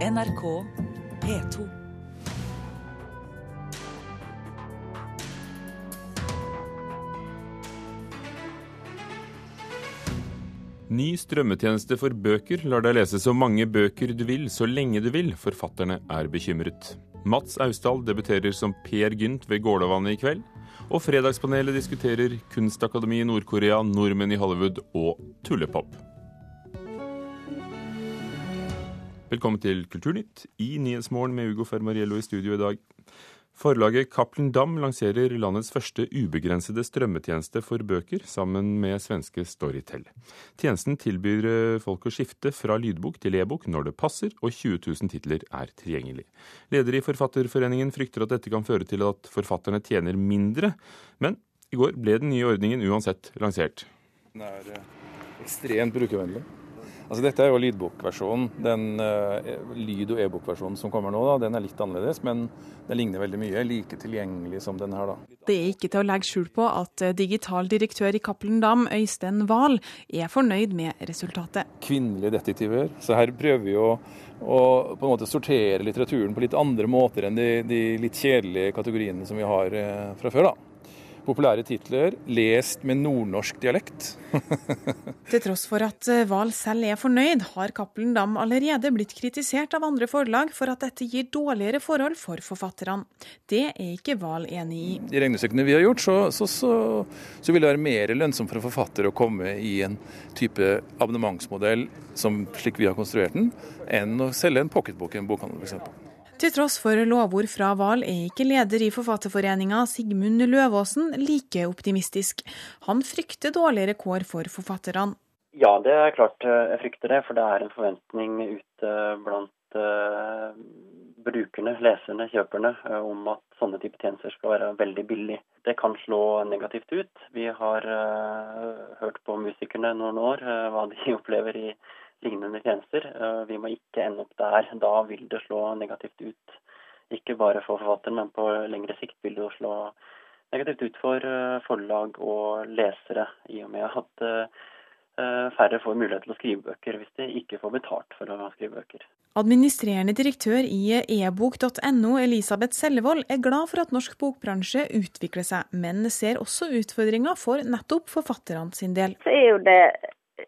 NRK P2. Ny strømmetjeneste for bøker lar deg lese så mange bøker du vil, så lenge du vil. Forfatterne er bekymret. Mats Austdal debuterer som Per Gynt ved Gålåvannet i kveld. Og Fredagspanelet diskuterer Kunstakademi i Nord-Korea, nordmenn i Hollywood og tullepop. Velkommen til Kulturnytt i Nyhetsmorgen med Ugo Fermariello i studio i dag. Forlaget Cappelen Dam lanserer landets første ubegrensede strømmetjeneste for bøker, sammen med svenske Storytel. Tjenesten tilbyr eh, folk å skifte fra lydbok til e-bok når det passer, og 20 000 titler er tilgjengelig. Leder i Forfatterforeningen frykter at dette kan føre til at forfatterne tjener mindre, men i går ble den nye ordningen uansett lansert. Den er eh, ekstremt brukervennlig. Altså Dette er jo lydbokversjonen. Den uh, lyd- og e-bokversjonen som kommer nå, da, den er litt annerledes, men den ligner veldig mye. Like tilgjengelig som den her, da. Det er ikke til å legge skjul på at eh, digital direktør i Cappelen Dam, Øystein Wahl, er fornøyd med resultatet. Kvinnelige detektiver. Så her prøver vi å, å på en måte sortere litteraturen på litt andre måter enn de, de litt kjedelige kategoriene som vi har uh, fra før. da populære titler, lest med nordnorsk dialekt. Til tross for at Wahl selv er fornøyd, har Cappelen Dam allerede blitt kritisert av andre forlag for at dette gir dårligere forhold for forfatterne. Det er ikke Wahl enig i. I regnestykkene vi har gjort, så, så, så, så, vil det være mer lønnsomt for forfatter å komme i en type abonnementsmodell som slik vi har konstruert den, enn å selge en pocketbok i en bokhandel f.eks. Til tross for lovord fra Wahl er ikke leder i Forfatterforeninga, Sigmund Løvaasen, like optimistisk. Han frykter dårligere kår for forfatterne. Ja, det er klart jeg frykter det. For det er en forventning ute blant uh, brukerne, leserne, kjøperne, uh, om at sånne type tjenester skal være veldig billig. Det kan slå negativt ut. Vi har uh, hørt på musikerne noen år, hva de opplever i lignende tjenester. Eh, vi må ikke ende opp der. Da vil det slå negativt ut. Ikke bare for forfatteren, men på lengre sikt vil det slå negativt ut for eh, forlag og lesere, i og med at eh, færre får mulighet til å skrive bøker hvis de ikke får betalt for å skrive bøker. Administrerende direktør i ebok.no, Elisabeth Sellevold, er glad for at norsk bokbransje utvikler seg, men ser også utfordringer for nettopp forfatterne sin del. Så er jo det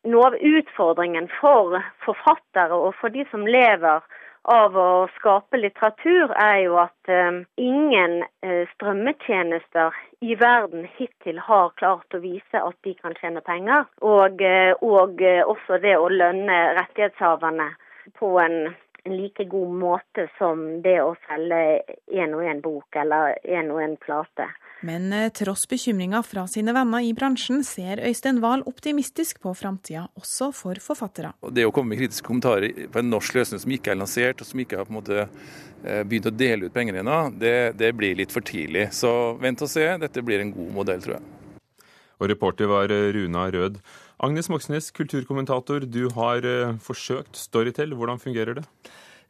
noe av utfordringen for forfattere og for de som lever av å skape litteratur, er jo at uh, ingen uh, strømmetjenester i verden hittil har klart å vise at de kan tjene penger. Og, uh, og også det å lønne rettighetshaverne på en, en, like god måte som det å selge én og én bok eller én og én plate. Men eh, tross bekymringa fra sine venner i bransjen, ser Øystein Wahl optimistisk på framtida, også for forfattere. Det å komme med kritiske kommentarer på en norsk løsning som ikke er lansert, og som ikke har på en måte eh, begynt å dele ut penger ennå, det, det blir litt for tidlig. Så vent og se, dette blir en god modell, tror jeg. Og reporter var eh, Runa Rød. Agnes Moxnes, kulturkommentator, du har forsøkt Storytel. Hvordan fungerer det?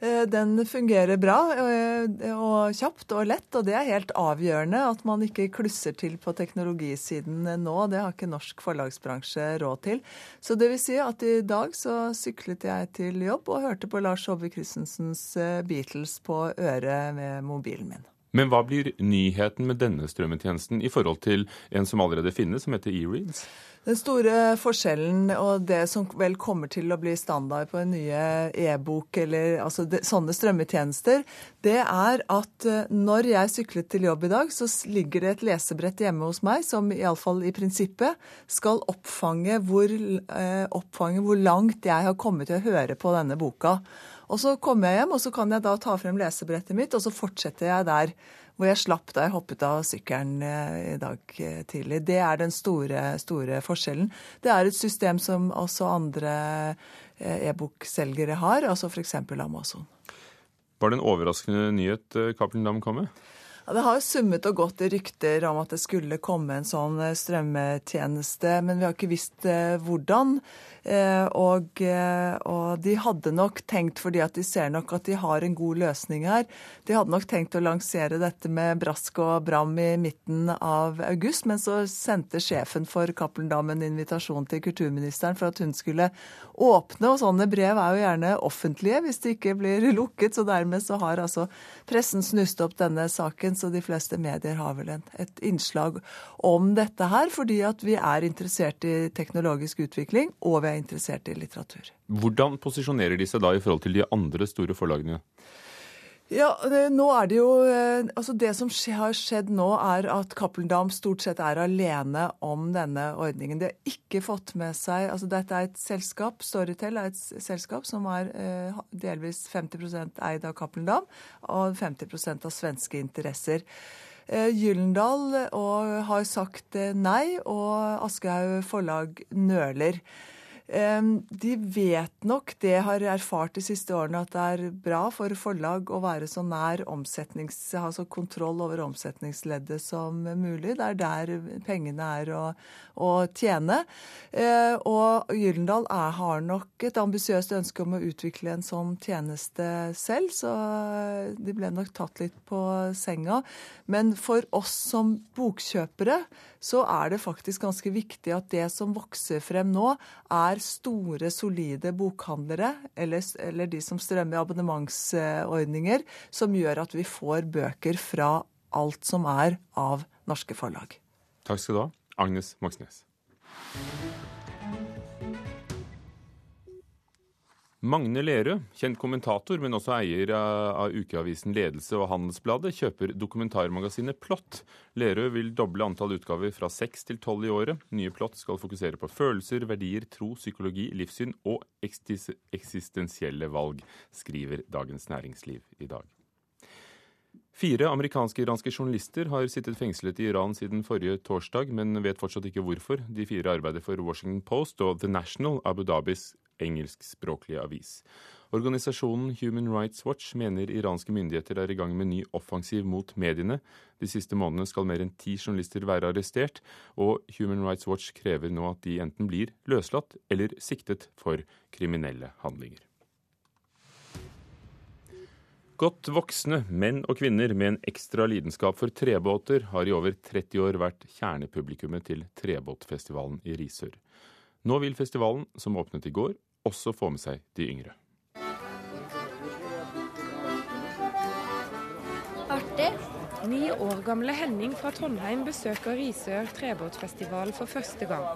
Eh, den fungerer bra eh, og kjapt og lett, og det er helt avgjørende at man ikke klusser til på teknologisiden nå. Det har ikke norsk forlagsbransje råd til. Så det vil si at i dag så syklet jeg til jobb og hørte på Lars Hove Christensens eh, Beatles på øret med mobilen min. Men hva blir nyheten med denne strømmetjenesten i forhold til en som allerede finnes, som heter eReads? Den store forskjellen og det som vel kommer til å bli standard på en nye e-bok eller altså det, sånne strømmetjenester, det er at eh, når jeg syklet til jobb i dag, så ligger det et lesebrett hjemme hos meg som iallfall i prinsippet skal oppfange hvor, eh, oppfange hvor langt jeg har kommet til å høre på denne boka. Og så kommer jeg hjem, og så kan jeg da ta frem lesebrettet mitt, og så fortsetter jeg der hvor jeg slapp da jeg hoppet av sykkelen eh, i dag eh, tidlig. Det er den store, store forskjellen. Det er et system som også andre eh, e-bokselgere har, altså f.eks. Amazon. Var det en overraskende nyhet Cappelen Dam kom med? Ja, det har jo summet og gått i rykter om at det skulle komme en sånn strømmetjeneste, men vi har ikke visst hvordan. Eh, og, og, de hadde nok tenkt, fordi at de ser nok at de har en god løsning her, de hadde nok tenkt å lansere dette med brask og bram i midten av august, men så sendte sjefen for Cappelen Dam en invitasjon til kulturministeren for at hun skulle åpne. Og sånne brev er jo gjerne offentlige hvis de ikke blir lukket, så dermed så har altså pressen snust opp denne saken så de fleste medier har vel et innslag om dette her, fordi at vi er interessert i teknologisk utvikling, og vi er interessert i litteratur. Hvordan posisjonerer de seg da i forhold til de andre store forlagene? Ja, det, nå er Det jo, eh, altså det som har skjedd nå, er at Cappelen Dam stort sett er alene om denne ordningen. De har ikke fått med seg altså Dette er et selskap, Storytel er et selskap som er eh, delvis 50 eid av Cappelen Dam og 50% av svenske interesser. Eh, Gyllendal har sagt nei, og Aschehoug forlag nøler. De vet nok, det har erfart de siste årene, at det er bra for forlag å være så nær omsetnings, altså kontroll over omsetningsleddet som mulig. Det er der pengene er å, å tjene. Eh, og Gyllendal har nok et ambisiøst ønske om å utvikle en sånn tjeneste selv, så de ble nok tatt litt på senga. Men for oss som bokkjøpere så er det faktisk ganske viktig at det som vokser frem nå, er store, solide bokhandlere, eller, eller de som strømmer abonnementsordninger, som gjør at vi får bøker fra alt som er av norske forlag. Takk skal du ha, Agnes Moxnes. Magne Lerøe, kjent kommentator, men også eier av ukeavisen Ledelse og Handelsbladet, kjøper dokumentarmagasinet Plott. Lerøe vil doble antall utgaver fra seks til tolv i året. Nye Plott skal fokusere på følelser, verdier, tro, psykologi, livssyn og eksistensielle valg, skriver Dagens Næringsliv i dag. Fire amerikansk-iranske journalister har sittet fengslet i Iran siden forrige torsdag, men vet fortsatt ikke hvorfor. De fire arbeider for Washington Post og The National, Abu Dhabis engelskspråklige avis. Organisasjonen Human Rights Watch mener iranske myndigheter er i gang med ny offensiv mot mediene. De siste månedene skal mer enn ti journalister være arrestert, og Human Rights Watch krever nå at de enten blir løslatt eller siktet for kriminelle handlinger. Godt voksne menn og kvinner med en ekstra lidenskap for trebåter har i over 30 år vært kjernepublikummet til Trebåtfestivalen i Risør. Nå vil festivalen, som åpnet i går, også få med seg de yngre. Artig. Ni år gamle Henning fra Trondheim besøker Risør trebåtfestival for første gang.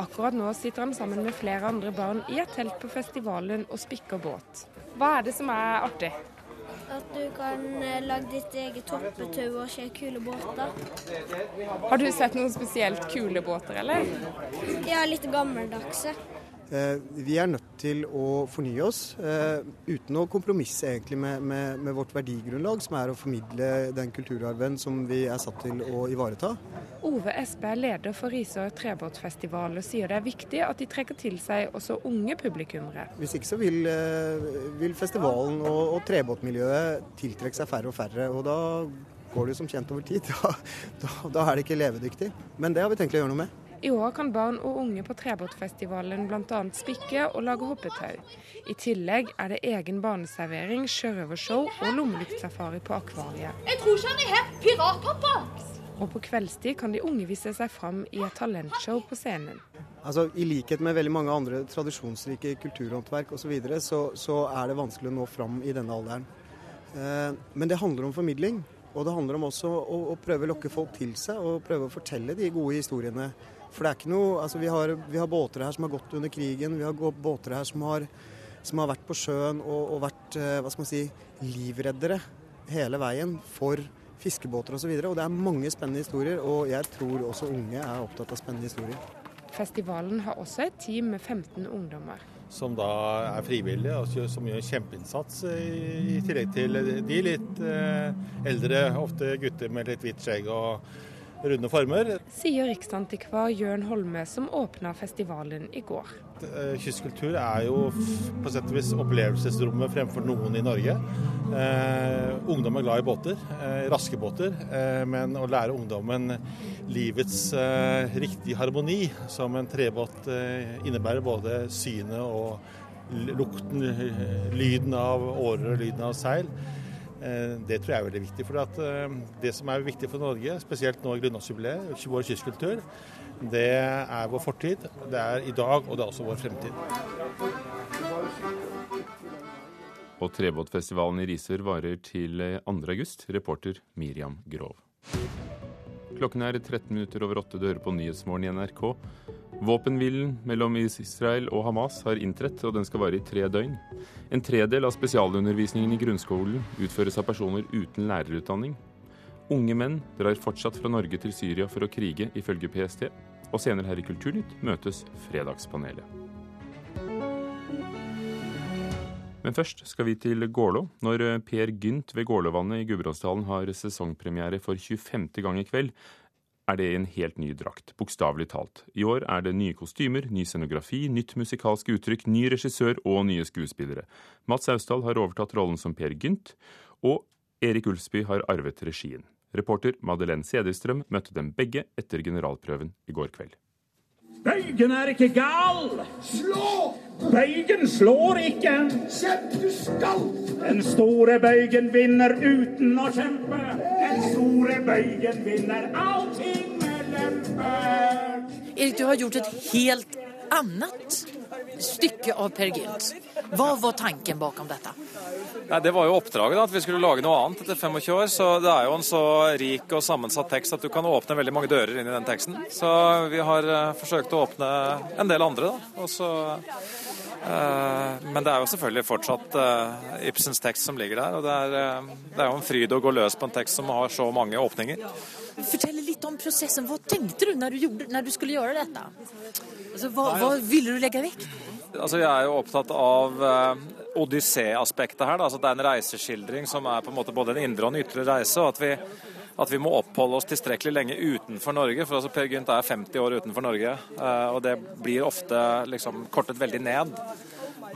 Akkurat nå sitter han sammen med flere andre barn i et telt på festivalen og spikker båt. Hva er det som er artig? At du kan eh, lage ditt eget toppetau og se kule båter. Har du sett noen spesielt kule båter, eller? Ja, litt gammeldagse. Eh, vi er nødt til å fornye oss, eh, uten å kompromisse egentlig med, med, med, vårt verdigrunnlag, som er å formidle den kulturarven som vi er satt til å ivareta. Ove Espe er leder for Risør trebåtfestival og sier det er viktig at de trekker til seg også unge publikummere. Hvis ikke så vil, eh, vil festivalen og, og trebåtmiljøet tiltrekke seg færre og færre. og da går det jo som kjent over tid. Da, da, da er det ikke levedyktig. Men det har vi tenkt å gjøre noe med. I år kan barn og unge på Trebåtfestivalen bl.a. spikke og lage hoppetau. I tillegg er det egen barneservering, sjørøvershow og lommelyktsafari på Akvariet. Jeg tror ikke han er her pirathoppa! Og på kveldstid kan de unge vise seg fram i et talentshow på scenen. Altså, I likhet med veldig mange andre tradisjonsrike kulturhåndverk osv., så, videre, så så er det vanskelig å nå fram i denne alderen. Eh, men det handler om formidling. Og det handler om også å, å prøve å lokke folk til seg og prøve å fortelle de gode historiene for det er ikke noe Altså, vi har, vi har båter her som har gått under krigen. Vi har båter her som har, som har vært på sjøen og, og vært, eh, hva skal man si, livreddere hele veien for fiskebåter osv. Og, så videre. og det er mange spennende historier, og jeg tror også unge er opptatt av spennende historier. Festivalen har også et team med 15 ungdommer. Som da er frivillige, og som gjør kjempeinnsats i, i tillegg til de litt eh, eldre, ofte gutter med litt hvitt skjegg og runde former. Sier riksantikvar Jørn Holme, som åpna festivalen i går. Eh, kystkultur er jo på sett og vis opplevelsesrommet fremfor noen i Norge. Eh, ungdom er glad i båter, eh, raske båter. Eh, men å lære ungdommen livets eh, riktige harmoni, som en trebåt eh, innebærer både synet og lukten, lyden av årer og lyden av seil, det tror jeg er veldig viktig. For eh, det som er viktig for Norge, spesielt nå i grunnlovsjubileet, vår kystkultur, det er vår fortid, det er i dag, og det er også vår fremtid. Og Trebåtfestivalen i Risør varer til 2. august. Reporter Miriam Grov. Klokken er 13 minutter over åtte. Du hører på Nyhetsmorgen i NRK. Våpenhvilen mellom Israel og Hamas har inntrådt, og den skal vare i tre døgn. En tredel av spesialundervisningen i grunnskolen utføres av personer uten lærerutdanning. Unge menn drar fortsatt fra Norge til Syria for å krige, ifølge PST. Og senere her i Kulturnytt møtes Fredagspanelet. Men først skal vi til Gålå, når Per Gynt ved Gålåvannet i Gudbrandsdalen har sesongpremiere for 25. gang i kveld, er det en helt ny drakt, bokstavelig talt. I år er det nye kostymer, ny scenografi, nytt musikalsk uttrykk, ny regissør og nye skuespillere. Mats Austdal har overtatt rollen som Per Gynt, og Erik Ulsby har arvet regien. Reporter Madeleine Cederstrøm møtte dem begge etter generalprøven i går kveld. Bøygen er ikke gal! Slå! Bøygen slår ikke. Kjemp, du skal! Den store Bøygen vinner uten å kjempe. Den store Bøygen vinner allting med lempe. Erik, du har gjort et helt annet stykke av Per Gynt. Hva var tanken bakom dette? Nei, Det var jo oppdraget, da, at vi skulle lage noe annet etter 25 år. Så det er jo en så rik og sammensatt tekst at du kan åpne veldig mange dører inn i den teksten. Så vi har uh, forsøkt å åpne en del andre, da. Og så uh, men det er jo selvfølgelig fortsatt uh, Ibsens tekst som ligger der. Og det er, det er jo en fryd å gå løs på en tekst som har så mange åpninger. Fortell litt om prosessen. Hva tenkte du når du, gjorde, når du skulle gjøre dette? Altså, hva, hva ville du legge vekk? Altså, jeg er jo opptatt av odyssé-aspektet her. Altså, det er en reiseskildring som er på en måte både en indre og en ytre reise. og at vi, at vi må oppholde oss tilstrekkelig lenge utenfor Norge. For altså, Per Gynt er 50 år utenfor Norge, eh, og det blir ofte liksom, kortet veldig ned.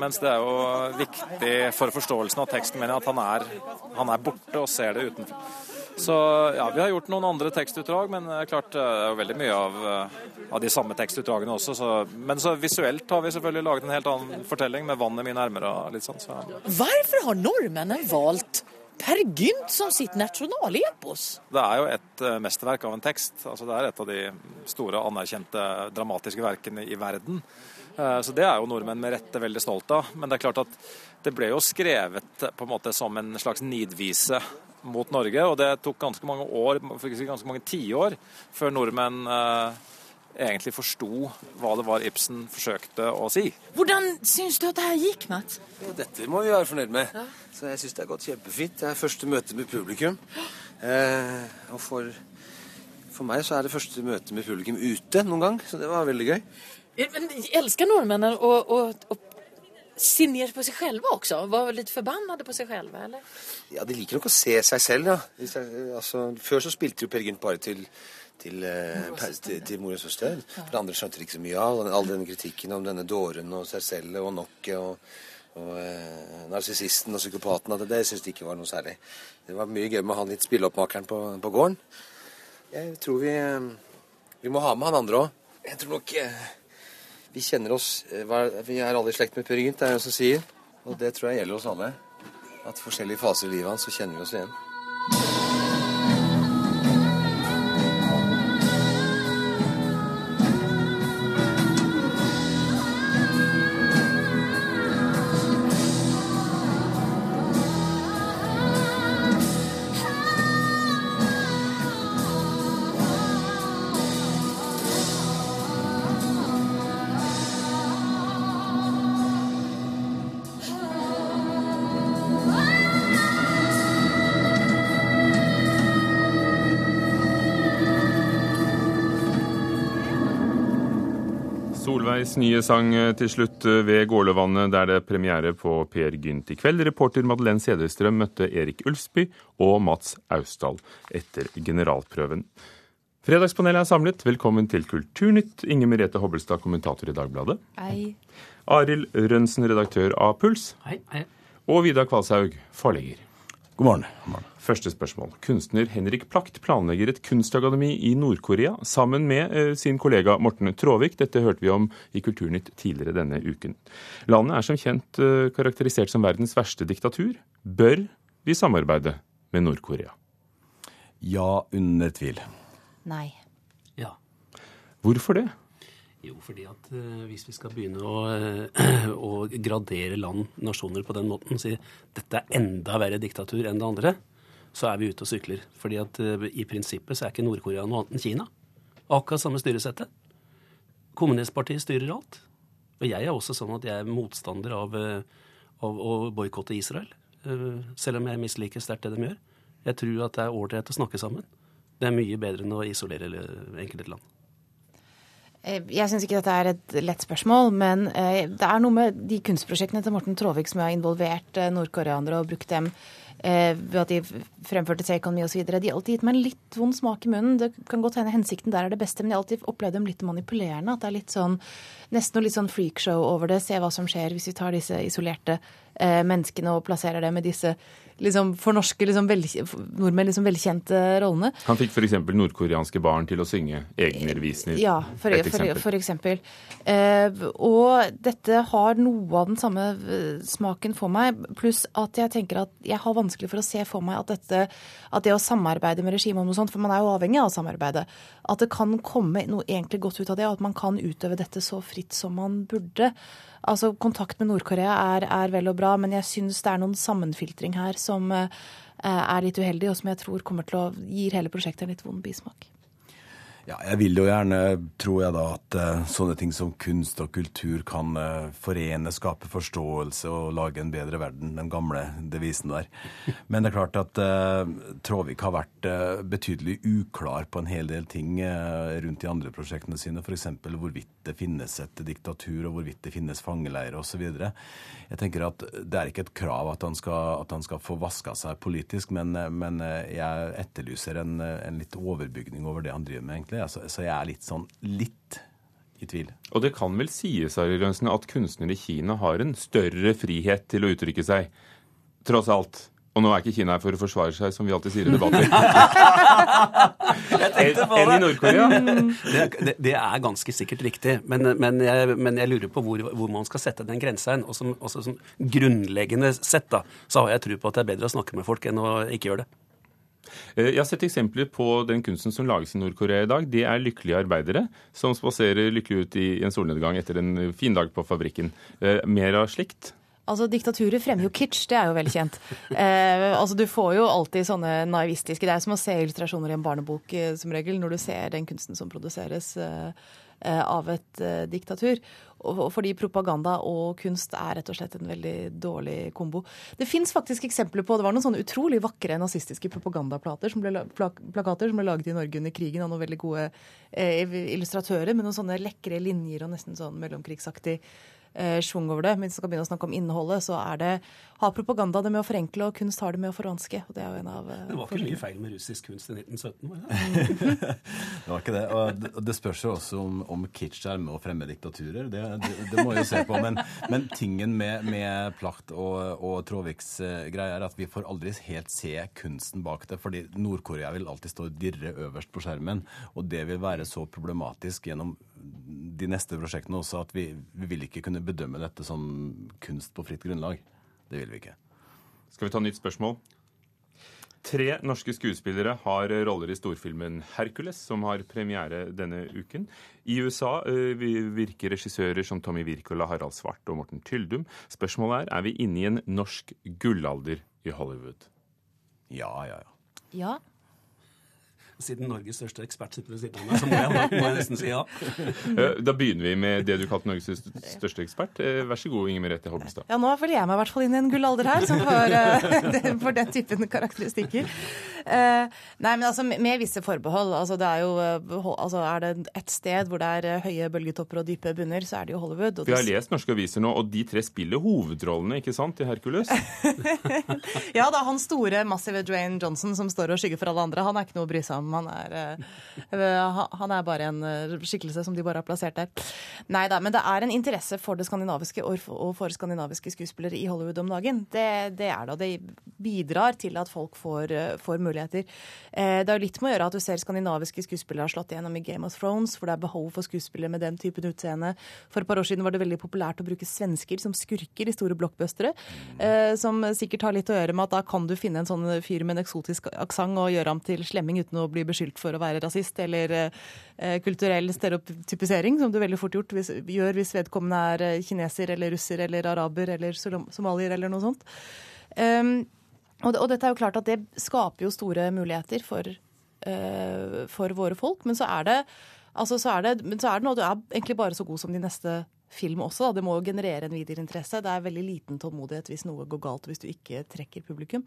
Mens det er jo viktig for forståelsen av teksten min at han er, han er borte og ser det utenfor. Så ja, vi har gjort noen andre tekstutdrag, men det er klart det er jo veldig mye av, eh, av de samme tekstutdragene også. Så, men så visuelt har vi selvfølgelig laget en helt annen fortelling med vannet mine nærmere litt sånn. Så. Hvorfor har nordmennene valgt Per Gynt som sitt nasjonalepos? Det er jo et mesterverk av en tekst. Altså, det er et av de store, anerkjente dramatiske verkene i verden. Så det er jo nordmenn med rette veldig stolt av. Men det er klart at det ble jo skrevet på en måte som en slags nidvise mot Norge. Og det tok ganske mange år, ganske mange tiår, før nordmenn eh, egentlig forsto hva det var Ibsen forsøkte å si. Hvordan syns du at det her gikk, Mats? Ja, dette må vi være fornøyd med. Ja. Så jeg syns det har gått kjempefint. Det er første møte med publikum. Eh, og for, for, meg så er det første møte med publikum ute noen gang, så det var veldig gøy. Men elsker nordmennene å, å, å se ned på seg selv også? Var litt forbannet på seg selv, eller? Ja, de liker nok å se seg selv, ja. Altså, før så spilte jo Per Gynt bare til til, eh, til, til mor og søster. For det andre skjønte de ikke så mye av. All denne kritikken om denne dåren og seg selv og nokket og, og eh, narsissisten og psykopaten, det, det syns de ikke var noe særlig. Det var mye gøy med han litt spilleoppmakeren på, på gården. Jeg tror vi, eh, vi må ha med han andre òg. Jeg tror nok eh, vi kjenner oss eh, Vi er alle i slekt med Peer Gynt, det er det som sier. Og det tror jeg gjelder oss alle. At forskjellige faser i livet hans så kjenner vi oss igjen. Solveigs nye sang eh, til slutt eh, ved Gålåvannet, der det er premiere på Per Gynt i kveld. Reporter Madeleine Cederstrøm møtte Erik Ulfsby og Mats Austdal etter generalprøven. Fredagspanelet er samlet. Velkommen til Kulturnytt. Inger Merete Hobbelstad, kommentator i Dagbladet. Hei. Arild Rønsen, redaktør av Puls. Hei, hei. Og Vidar Kvalshaug, forlegger. God morgen. God morgen. Første spørsmål. Kunstner Henrik Plakt planlegger et kunstakademi i Nord-Korea sammen med eh, sin kollega Morten Tråvik. Dette hørte vi om i Kulturnytt tidligere denne uken. Landet er som kjent eh, karakterisert som verdens verste diktatur. Bør vi samarbeide med Nord-Korea? Ja, under tvil. Nei. Ja. Hvorfor det? Jo, fordi at eh, hvis vi skal begynne å, eh, å gradere land, nasjoner, på den måten, si dette er enda verre diktatur enn det andre, så er vi ute og sykler. Fordi at eh, i prinsippet så er ikke Nord-Korea noe annet enn Kina. Akkurat samme styresettet. Kommunistpartiet styrer alt. Og jeg er også sånn at jeg er motstander av, av å boikotte Israel. Selv om jeg misliker sterkt det de gjør. Jeg tror at det er ålreit å snakke sammen. Det er mye bedre enn å isolere enkelte land. Eh, Jeg syns ikke dette er et lett spørsmål, men eh, det er noe med de kunstprosjektene til Morten Tråvik som har involvert eh, nordkoreanere og brukt dem ved at de fremførte Take On Me osv. De har alltid gitt meg en litt vond smak i munnen. Det kan godt hende hensikten der er det beste, men jeg har alltid opplevd dem litt manipulerende. At det er litt sånn, nesten noe litt sånn freakshow over det. Se hva som skjer hvis vi tar disse isolerte eh, menneskene og plasserer dem med disse liksom for norske liksom vel, nordmenn liksom velkjente rollene. Han fikk f.eks. nordkoreanske barn til å synge egne revisninger. Ja, for, Et for, eksempel. for eksempel. Eh, og dette har noe av den samme eh, smaken for meg, pluss at jeg tenker at jeg har vanskelig for å se for meg at, dette, at det å samarbeide med regimet om noe sånt, for man er jo avhengig av å samarbeide, at det kan komme noe egentlig godt ut av det, og at man kan utøve dette så fritt som man burde. Altså, Kontakt med Nord-Korea er, er vel og bra, men jeg syns det er noen sammenfiltring her som eh, er litt uheldig, og som jeg tror kommer til å gir hele prosjektet en litt vond bismak. Ja, jeg vil jo gjerne, tror jeg da, at eh, sånne ting som kunst og kultur kan eh, forene, skape forståelse og lage en bedre verden. Den gamle devisen der. Men det er klart at uh, Tråvik har vært eh, betydelig uklar på en hel del ting eh, rundt de andre prosjektene sine. F.eks. hvorvidt det finnes et diktatur, og hvorvidt det finnes fangeleirer osv. Jeg tenker at det er ikke et krav at han skal, at han skal få vaska seg politisk, men, men jeg etterlyser en, en litt overbygning over det han driver med, egentlig. Altså, så jeg er litt sånn litt i tvil. Og det kan vel sies at kunstnere i Kina har en større frihet til å uttrykke seg, tross alt. Og nå er ikke Kina her for å forsvare seg, som vi alltid sier i debatter. Enn i Nord-Korea. Det, det, det er ganske sikkert riktig, men, men, jeg, men jeg lurer på hvor, hvor man skal sette den grensa hen. Og som, også som grunnleggende sett da, så har jeg tro på at det er bedre å snakke med folk enn å ikke gjøre det. Eh, Jeg har sett eksempler på den kunsten som lages i Nord-Korea i dag. Det er lykkelige arbeidere som spaserer lykkelig ut i en solnedgang etter en fin dag på fabrikken. Eh, Mer av slikt? Altså, Diktaturet fremmer jo kitsch, det er jo velkjent. Eh, altså, Du får jo alltid sånne naivistiske Det er som å se illustrasjoner i en barnebok eh, som regel, når du ser den kunsten som produseres eh, eh, av et eh, diktatur. Og, fordi propaganda og kunst er rett og slett en veldig dårlig kombo. Det fins faktisk eksempler på Det var noen sånne utrolig vakre nazistiske propagandaplakater som plakater som ble laget i Norge under krigen av noen veldig gode illustratører med noen sånne lekre linjer og nesten sånn mellomkrigsaktig eh, schwung over det. Men hvis man skal begynne å snakke om innholdet, så er det har propaganda det med å forenkle, og kunst har det med å forvanske. Og det er jo en av eh, Det var ikke mye feil med russisk kunst i 1917? var det? Det var ikke det. Og det, spørs jo også om, om kitsch er med å fremme diktaturer. Det, det, det må vi jo se på. Men, men tingen med, med Plagt og, og Tråviks eh, greie er at vi får aldri helt se kunsten bak det. fordi Nord-Korea vil alltid stå og dirre øverst på skjermen. Og det vil være så problematisk gjennom de neste prosjektene også at vi, vi vil ikke kunne bedømme dette som kunst på fritt grunnlag. Det vil vi ikke. Skal vi ta nytt spørsmål? Tre norske skuespillere har roller i storfilmen 'Hercules', som har premiere denne uken. I USA eh, virker regissører som Tommy Wirkola, Harald Svart og Morten Tyldum. Spørsmålet er er vi inne i en norsk gullalder i Hollywood. Ja, ja, ja. Ja. Siden Norges største ekspert sitter ved siden av meg, så må jeg, må jeg nesten si ja. Eh, Da begynner vi med det du kalte Norges største ekspert. Eh, Vær så god, Inger Merete Holmstad. Ja, nå følger jeg meg i hvert fall inn i en gullalder her, som får, eh, for den typen karakteristikker. Eh, nei, men altså med visse forbehold. Altså, det er jo altså, Er det et sted hvor det er høye bølgetopper og dype bunner, så er det jo Hollywood. Og Vi har lest norske aviser nå, og de tre spiller hovedrollene ikke sant, i Hercules. ja, det er han store, massive Dwayne Johnson som står og skygger for alle andre. Han er ikke noe å bry seg om Dam. Han er, uh, han er bare en uh, skikkelse som de bare har plassert der. Nei da, men det er en interesse for det skandinaviske og for skandinaviske skuespillere i Hollywood om dagen. Det, det er det, og det bidrar til at folk får, får muligheter. det har litt med å gjøre at du ser skandinaviske skuespillere har slått igjennom i Game of Thrones, for det er behov for skuespillere med den typen utseende. For et par år siden var det veldig populært å bruke svensker som skurker i store blockbustere, som sikkert har litt å gjøre med at da kan du finne en sånn fyr med en eksotisk aksent og gjøre ham til slemming uten å bli beskyldt for å være rasist eller eh, kulturell stereotypisering, som du veldig fort gjort, hvis, gjør hvis vedkommende er eh, kineser eller russer eller araber eller somalier eller noe sånt. Um, og, og, dette er jo klart at det skaper jo store muligheter for, uh, for våre folk, men så er det Altså, så er det, men så er det noe du er egentlig bare så god som de neste film også. Da. Det må jo generere en videre interesse. Det er veldig liten tålmodighet hvis noe går galt hvis du ikke trekker publikum.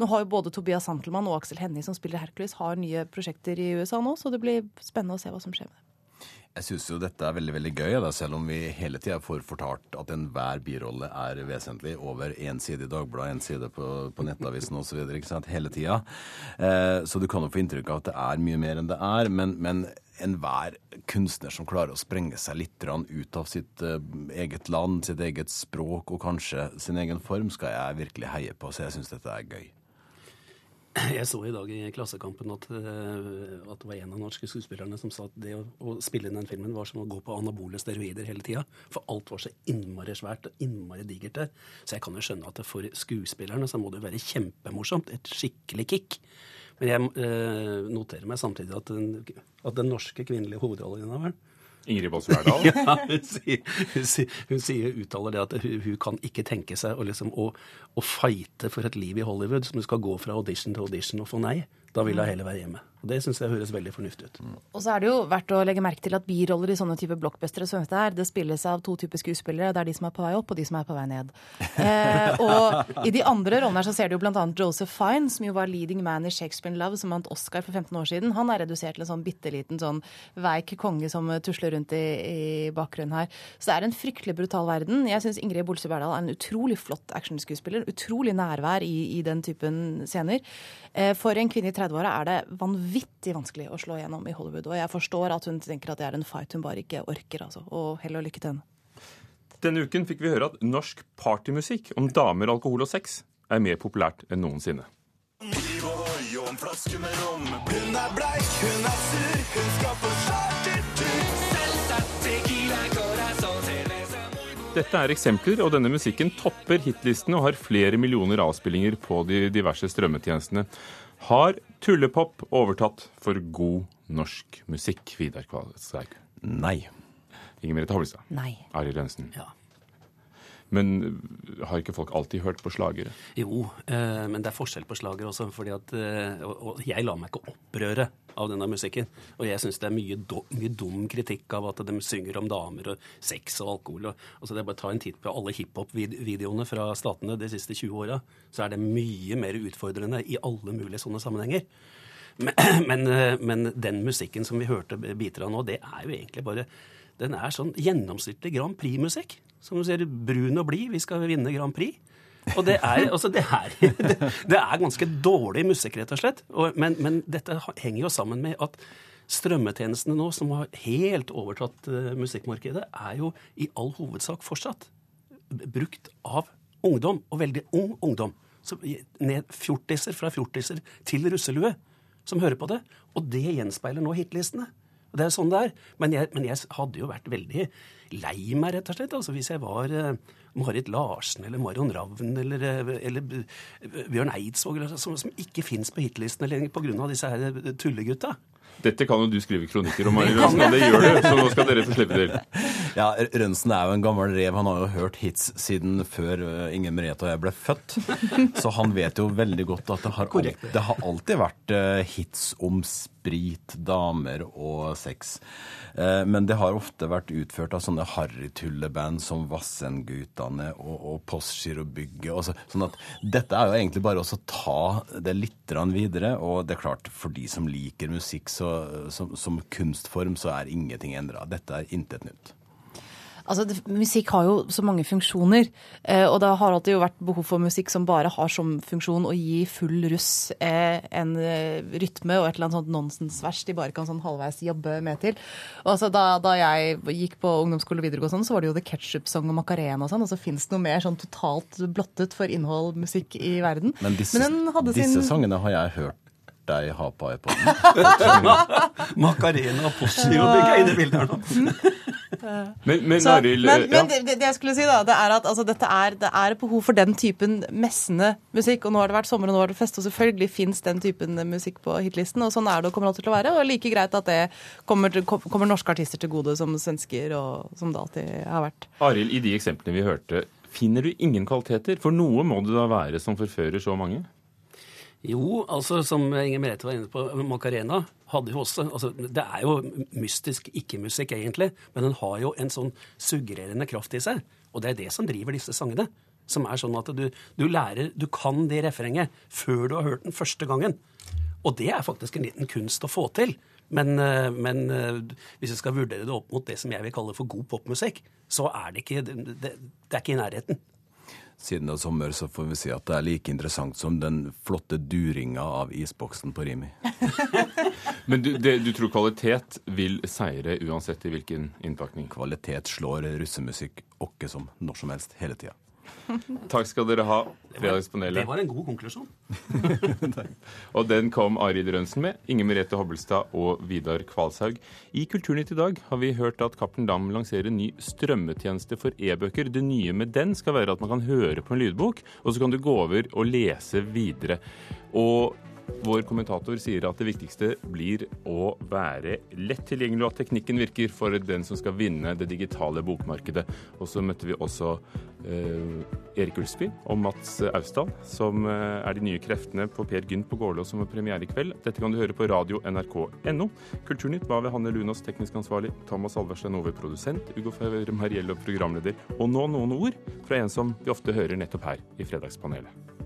Nå har jo både Tobias Santelmann og Aksel Hennie, som spiller Hercules, har nye prosjekter i USA nå, så det blir spennende å se hva som skjer med det. Jeg syns jo dette er veldig veldig gøy, da, selv om vi hele tida får fortalt at enhver birolle er vesentlig over én side i Dagbladet, én side på, på Nettavisen osv. hele tida. Eh, så du kan jo få inntrykk av at det er mye mer enn det er. Men, men enhver kunstner som klarer å sprenge seg litt ut av sitt uh, eget land, sitt eget språk og kanskje sin egen form, skal jeg virkelig heie på. Så jeg syns dette er gøy. Jeg så i dag i Klassekampen at, uh, at, det var en av norske skuespillerne som sa at det å, å spille inn den filmen var som å gå på anabole steroider hele tida. For alt var så innmari svært og innmari digert der. Så jeg kan jo skjønne at for skuespillerne så må det jo være kjempemorsomt. Et skikkelig kick. Men jeg eh, noterer meg samtidig at den, at den norske kvinnelige hovedrolleinnehaveren Ingrid Bås Verdal? ja, hun sier, hun, sier, hun sier, uttaler det at hun, hun, kan ikke tenke seg å, liksom, å, å fighte for et liv i Hollywood som skal gå fra audition til audition og få nei. Da vil hun heller være hjemme. Det syns jeg høres veldig fornuftig ut. Og så er det jo verdt å legge merke til at biroller i sånne type blockbustere som dette her, det spilles av to typer skuespillere. Det er de som er på vei opp, og de som er på vei ned. Eh, og i de andre rollene her så ser du jo bl.a. Joseph Fine, som jo var leading man i Shakespeare in Love, som vant Oscar for 15 år siden. Han er redusert til en sånn bitte liten sånn veik konge som tusler rundt i, i bakgrunnen her. Så det er en fryktelig brutal verden. Jeg syns Ingrid Bolsø Berdal er en utrolig flott actionskuespiller. Utrolig nærvær i, i den typen scener. Eh, for en kvinne i 30-åra er det vanvittig vanskelig å slå igjennom i Hollywood. Og jeg forstår at hun tenker at det er en fight hun bare ikke orker, altså. Og hell og lykke til henne. Denne uken fikk vi høre at norsk partymusikk om damer, alkohol og sex er mer populært enn noensinne. Dette er eksempler, og denne musikken topper hitlistene og har flere millioner avspillinger på de diverse strømmetjenestene. Har tullepop overtatt for god norsk musikk, Vidar Kvalshaug? Nei. Inger Merete Hobbelstad? Nei. Ari Rønsen? Ja. Men har ikke folk alltid hørt på slagere? Jo, eh, men det er forskjell på slagere også. fordi at, eh, og, jeg lar meg ikke opprøre av denne musikken. Og jeg syns det er mye, do, mye, dum kritikk av at de synger om damer og sex og alkohol. Og, altså det er bare å ta en titt på alle hiphop-videoene fra statene de siste 20 åra, så er det mye mer utfordrende i alle mulige sånne sammenhenger. Men, men, eh, men den musikken som vi hørte biter av nå, det er jo egentlig bare Den er sånn gjennomsnittlig Grand Prix-musikk. Som du ser, brun og blid, vi skal vinne Grand Prix. Og det er, altså det, er, det, det er, ganske dårlig musikk, rett og slett. Og, men, men, dette henger jo sammen med at strømmetjenestene nå, som har helt overtatt uh, musikkmarkedet, er jo i all hovedsak fortsatt brukt av ungdom, og veldig ung ungdom. Så ned fjortiser fra fjortiser til russelue som hører på det. Og det gjenspeiler nå hitlistene. Og det er sånn det er. Men jeg, men jeg hadde jo vært veldig lei meg, rett og slett. Altså, hvis jeg var uh, Marit Larsen eller Marion Ravn eller, uh, eller uh, Bjørn Eidsvåg, som, som, ikke fins på hitlistene lenger pga. disse her tullegutta. Dette kan jo du skrive kronikker om, Rønsen, og det gjør du. Så nå skal dere få slippe til. Ja, Rønsen er jo en gammel rev. Han har jo hørt hits siden før Inger Merete og jeg ble født. Så han vet jo veldig godt at det har, alltid, det har alltid vært hits om sprit, damer og sex. Eh, men det har ofte vært utført av sånne harrytulleband som Vassendgutane og, og Postgirobygget. Så, sånn at dette er jo egentlig bare å ta det litt videre. Og det er klart, for de som liker musikk så, som, som kunstform, så er ingenting endra. Dette er intet nytt. Altså, det, Musikk har jo så mange funksjoner, eh, og det har alltid jo vært behov for musikk som bare har som funksjon å gi full russ eh, en eh, rytme og et eller annet sånt nonsensvers de bare kan sånn halvveis jobbe med til. Og altså, da, da jeg gikk på ungdomsskole og videregående, sånn, så var det jo The Ketchup-song og Macarena og sånn, og så fins det noe mer sånn totalt blottet for innhold, musikk i verden. Men disse, sin- disse sangene har jeg hørt deg ha på iPoden. Macarena Possi og begge bildet her nå. Men, men Så, Aril, men, ja. men det, det jeg skulle si, da, det er at altså, dette er, det er et behov for den typen messende musikk. Og nå har det vært sommer, og nå har det fest, og selvfølgelig fins den typen musikk på hitlisten. Og sånn er det og kommer alltid til å være. Og like greit at det kommer, kommer norske artister til gode som svensker, og som det alltid har vært. Arild, i de eksemplene vi hørte, finner du ingen kvaliteter? For noe må det da være som forfører så mange? Jo, altså som Inger Merete var inne på, Macarena hadde jo også altså, Det er jo mystisk ikke-musikk, egentlig, men den har jo en sånn suggererende kraft i seg. Og det er det som driver disse sangene. Som er sånn at du, du lærer Du kan det refrenget før du har hørt den første gangen. Og det er faktisk en liten kunst å få til. Men, eh, men eh, hvis jeg skal vurdere det opp mot det som jeg vil kalle for god popmusikk, så er det ikke det, det, er ikke i nærheten. Siden det er sommer, så får vi si at det er like interessant som den flotte duringa av isboksen på Rimi. Men du, det, du tror kvalitet vil seire uansett i hvilken innpakning? Kvalitet slår russemusikk åkke som når som helst, hele tida. Takk skal dere ha, Fredagspanelet. Det var en god konklusjon. Og den kom Arild Rønsen med, Inger Merete Hobbelstad og Vidar Kvalshaug. I Kulturnytt i dag har vi hørt at Cappelen Dam lanserer en ny strømmetjeneste for e-bøker. Det nye med den skal være at man kan høre på en lydbok, og så kan du gå over og lese videre. Og vår kommentator sier at det viktigste blir å være lett tilgjengelig, og at teknikken virker for den som skal vinne det digitale bokmarkedet. Og så møtte vi også eh, Erik Ulsby og Mats Austdal, som eh, er de nye kreftene på Per Gynt på Gålå som har premiere i kveld. Dette kan du høre på radio nrk.no. Kulturnytt var ved Hanne Lunås, teknisk ansvarlig, Thomas Alverstein Ove, produsent, Ugo Fauer Mariello, programleder. Og nå noen ord fra en som vi ofte hører nettopp her i Fredagspanelet.